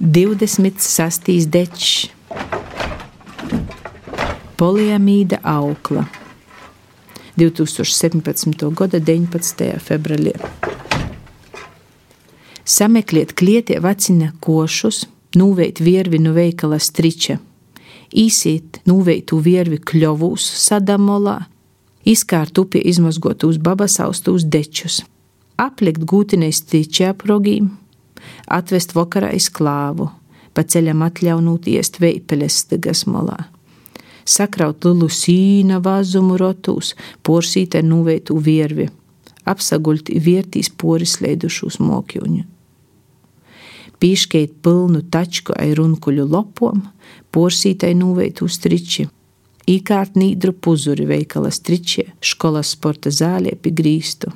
26. dečs, poliamīda aukla 2017. gada 19. februārī. Sameklēt klietie vecina košus, nūveit viervi no veikala striča, īsīt nūveitu viervi kļovūs sadamolā, izkārt upie izmazgotūs babasaustūs dečus, aplikt gūtinēs stričā progīm, atvest vakarā izklāvu, pa ceļam atļaunot iest veipeles stigas molā sakraut lielu sīna vazumu rotūs, porsīt ar nuveitu viervi, apsaguļt viertīs poris leidušus mokjuņu. Pīškeit pilnu tačku ai runkuļu lopom, porsītai nuveitu striči, īkārt nīdru puzuri veikala stričie, školas sporta zālē pi grīstu.